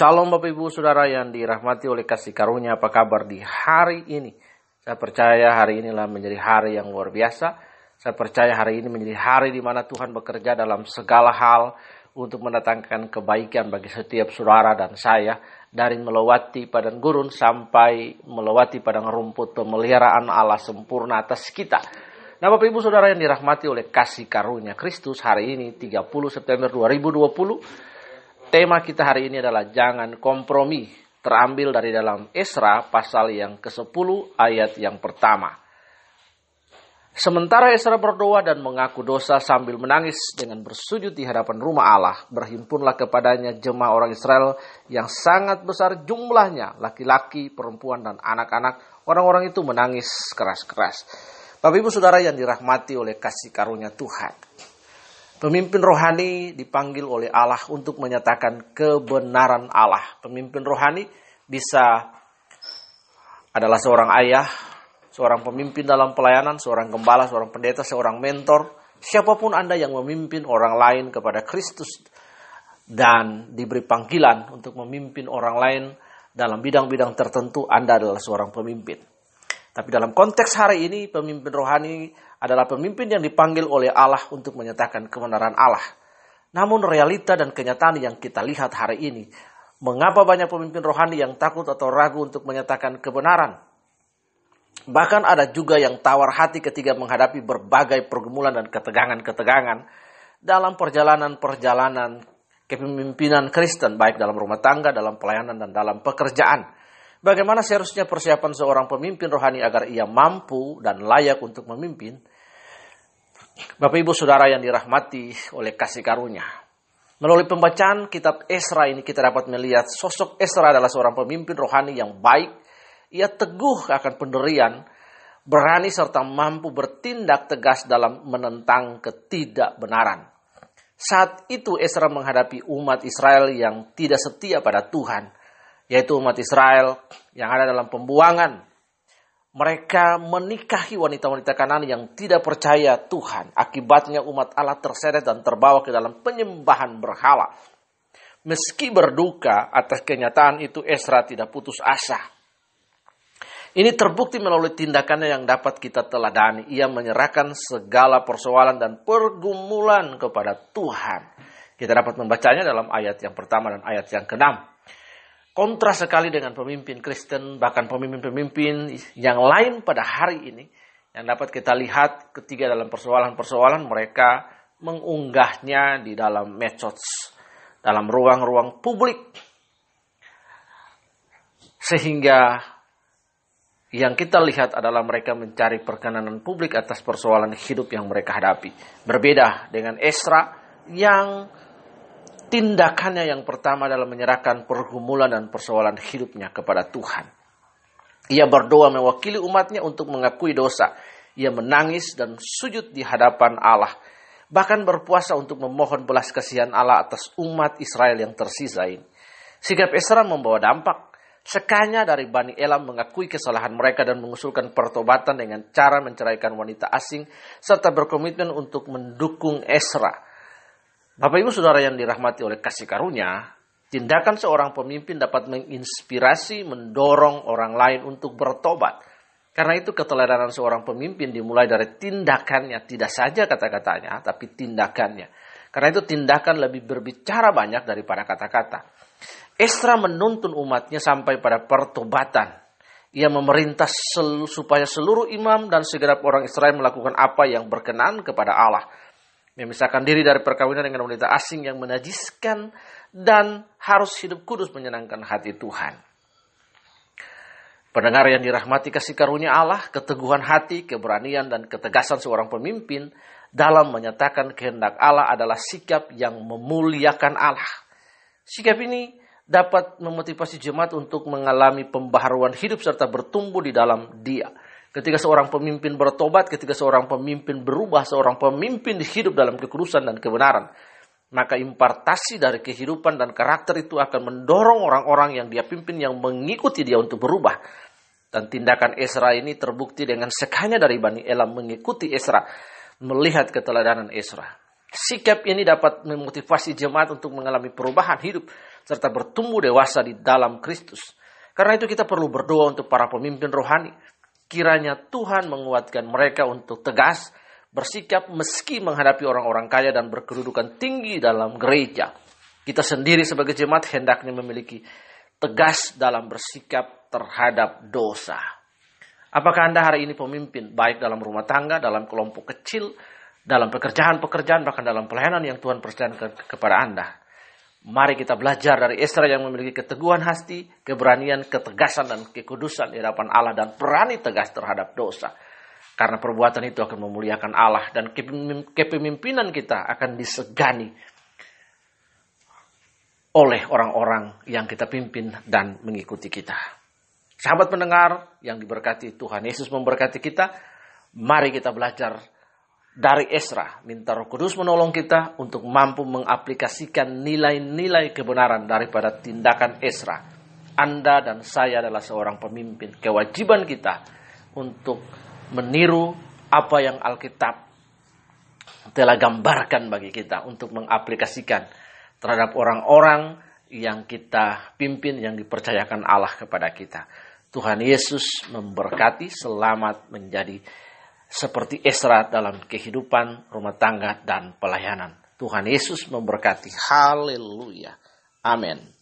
Shalom Bapak Ibu Saudara yang dirahmati oleh kasih karunia apa kabar di hari ini. Saya percaya hari inilah menjadi hari yang luar biasa. Saya percaya hari ini menjadi hari di mana Tuhan bekerja dalam segala hal untuk mendatangkan kebaikan bagi setiap saudara dan saya dari melewati padang gurun sampai melewati padang rumput pemeliharaan Allah sempurna atas kita. Nah Bapak Ibu Saudara yang dirahmati oleh kasih karunia Kristus hari ini 30 September 2020 tema kita hari ini adalah jangan kompromi terambil dari dalam Esra pasal yang ke-10 ayat yang pertama. Sementara Esra berdoa dan mengaku dosa sambil menangis dengan bersujud di hadapan rumah Allah, berhimpunlah kepadanya jemaah orang Israel yang sangat besar jumlahnya, laki-laki, perempuan, dan anak-anak. Orang-orang itu menangis keras-keras. Bapak Ibu Saudara yang dirahmati oleh kasih karunia Tuhan. Pemimpin rohani dipanggil oleh Allah untuk menyatakan kebenaran Allah. Pemimpin rohani bisa adalah seorang ayah, seorang pemimpin dalam pelayanan, seorang gembala, seorang pendeta, seorang mentor, siapa pun Anda yang memimpin orang lain kepada Kristus dan diberi panggilan untuk memimpin orang lain dalam bidang-bidang tertentu, Anda adalah seorang pemimpin. Tapi dalam konteks hari ini, pemimpin rohani adalah pemimpin yang dipanggil oleh Allah untuk menyatakan kebenaran Allah. Namun realita dan kenyataan yang kita lihat hari ini, mengapa banyak pemimpin rohani yang takut atau ragu untuk menyatakan kebenaran? Bahkan ada juga yang tawar hati ketika menghadapi berbagai pergumulan dan ketegangan-ketegangan dalam perjalanan-perjalanan kepemimpinan Kristen, baik dalam rumah tangga, dalam pelayanan, dan dalam pekerjaan. Bagaimana seharusnya persiapan seorang pemimpin rohani agar ia mampu dan layak untuk memimpin? Bapak Ibu Saudara yang dirahmati oleh kasih karunia. Melalui pembacaan kitab Esra ini kita dapat melihat sosok Esra adalah seorang pemimpin rohani yang baik. Ia teguh akan penderian, berani serta mampu bertindak tegas dalam menentang ketidakbenaran. Saat itu Esra menghadapi umat Israel yang tidak setia pada Tuhan yaitu umat Israel yang ada dalam pembuangan. Mereka menikahi wanita-wanita kanan yang tidak percaya Tuhan. Akibatnya umat Allah terseret dan terbawa ke dalam penyembahan berhala. Meski berduka atas kenyataan itu, Esra tidak putus asa. Ini terbukti melalui tindakannya yang dapat kita teladani. Ia menyerahkan segala persoalan dan pergumulan kepada Tuhan. Kita dapat membacanya dalam ayat yang pertama dan ayat yang keenam kontra sekali dengan pemimpin Kristen, bahkan pemimpin-pemimpin yang lain pada hari ini, yang dapat kita lihat ketiga dalam persoalan-persoalan mereka mengunggahnya di dalam medsos, dalam ruang-ruang publik. Sehingga yang kita lihat adalah mereka mencari perkenanan publik atas persoalan hidup yang mereka hadapi. Berbeda dengan Esra yang tindakannya yang pertama adalah menyerahkan pergumulan dan persoalan hidupnya kepada Tuhan. Ia berdoa mewakili umatnya untuk mengakui dosa. Ia menangis dan sujud di hadapan Allah. Bahkan berpuasa untuk memohon belas kasihan Allah atas umat Israel yang tersisa ini. Sikap Esra membawa dampak. Sekanya dari Bani Elam mengakui kesalahan mereka dan mengusulkan pertobatan dengan cara menceraikan wanita asing serta berkomitmen untuk mendukung Esra Bapak Ibu Saudara yang dirahmati oleh kasih karunia, tindakan seorang pemimpin dapat menginspirasi, mendorong orang lain untuk bertobat. Karena itu keteladanan seorang pemimpin dimulai dari tindakannya, tidak saja kata-katanya, tapi tindakannya. Karena itu tindakan lebih berbicara banyak daripada kata-kata. Esra menuntun umatnya sampai pada pertobatan. Ia memerintah sel supaya seluruh imam dan segenap orang Israel melakukan apa yang berkenan kepada Allah memisahkan diri dari perkawinan dengan wanita asing yang menajiskan dan harus hidup kudus menyenangkan hati Tuhan. Pendengar yang dirahmati kasih karunia Allah, keteguhan hati, keberanian, dan ketegasan seorang pemimpin dalam menyatakan kehendak Allah adalah sikap yang memuliakan Allah. Sikap ini dapat memotivasi jemaat untuk mengalami pembaharuan hidup serta bertumbuh di dalam dia. Ketika seorang pemimpin bertobat, ketika seorang pemimpin berubah, seorang pemimpin hidup dalam kekudusan dan kebenaran, maka impartasi dari kehidupan dan karakter itu akan mendorong orang-orang yang dia pimpin yang mengikuti dia untuk berubah. Dan tindakan Esra ini terbukti dengan sekanya dari Bani Elam mengikuti Esra, melihat keteladanan Esra. Sikap ini dapat memotivasi jemaat untuk mengalami perubahan hidup serta bertumbuh dewasa di dalam Kristus. Karena itu kita perlu berdoa untuk para pemimpin rohani. Kiranya Tuhan menguatkan mereka untuk tegas, bersikap meski menghadapi orang-orang kaya dan berkedudukan tinggi dalam gereja. Kita sendiri sebagai jemaat hendaknya memiliki tegas dalam bersikap terhadap dosa. Apakah Anda hari ini pemimpin, baik dalam rumah tangga, dalam kelompok kecil, dalam pekerjaan-pekerjaan, bahkan dalam pelayanan yang Tuhan percayakan ke kepada Anda? Mari kita belajar dari Esra yang memiliki keteguhan hati, keberanian, ketegasan, dan kekudusan di hadapan Allah dan berani tegas terhadap dosa. Karena perbuatan itu akan memuliakan Allah dan kepemimpinan kita akan disegani oleh orang-orang yang kita pimpin dan mengikuti kita. Sahabat pendengar yang diberkati Tuhan Yesus memberkati kita, mari kita belajar dari Esra. Minta roh kudus menolong kita untuk mampu mengaplikasikan nilai-nilai kebenaran daripada tindakan Esra. Anda dan saya adalah seorang pemimpin. Kewajiban kita untuk meniru apa yang Alkitab telah gambarkan bagi kita untuk mengaplikasikan terhadap orang-orang yang kita pimpin, yang dipercayakan Allah kepada kita. Tuhan Yesus memberkati, selamat menjadi seperti Esra dalam kehidupan rumah tangga dan pelayanan. Tuhan Yesus memberkati. Haleluya. Amin.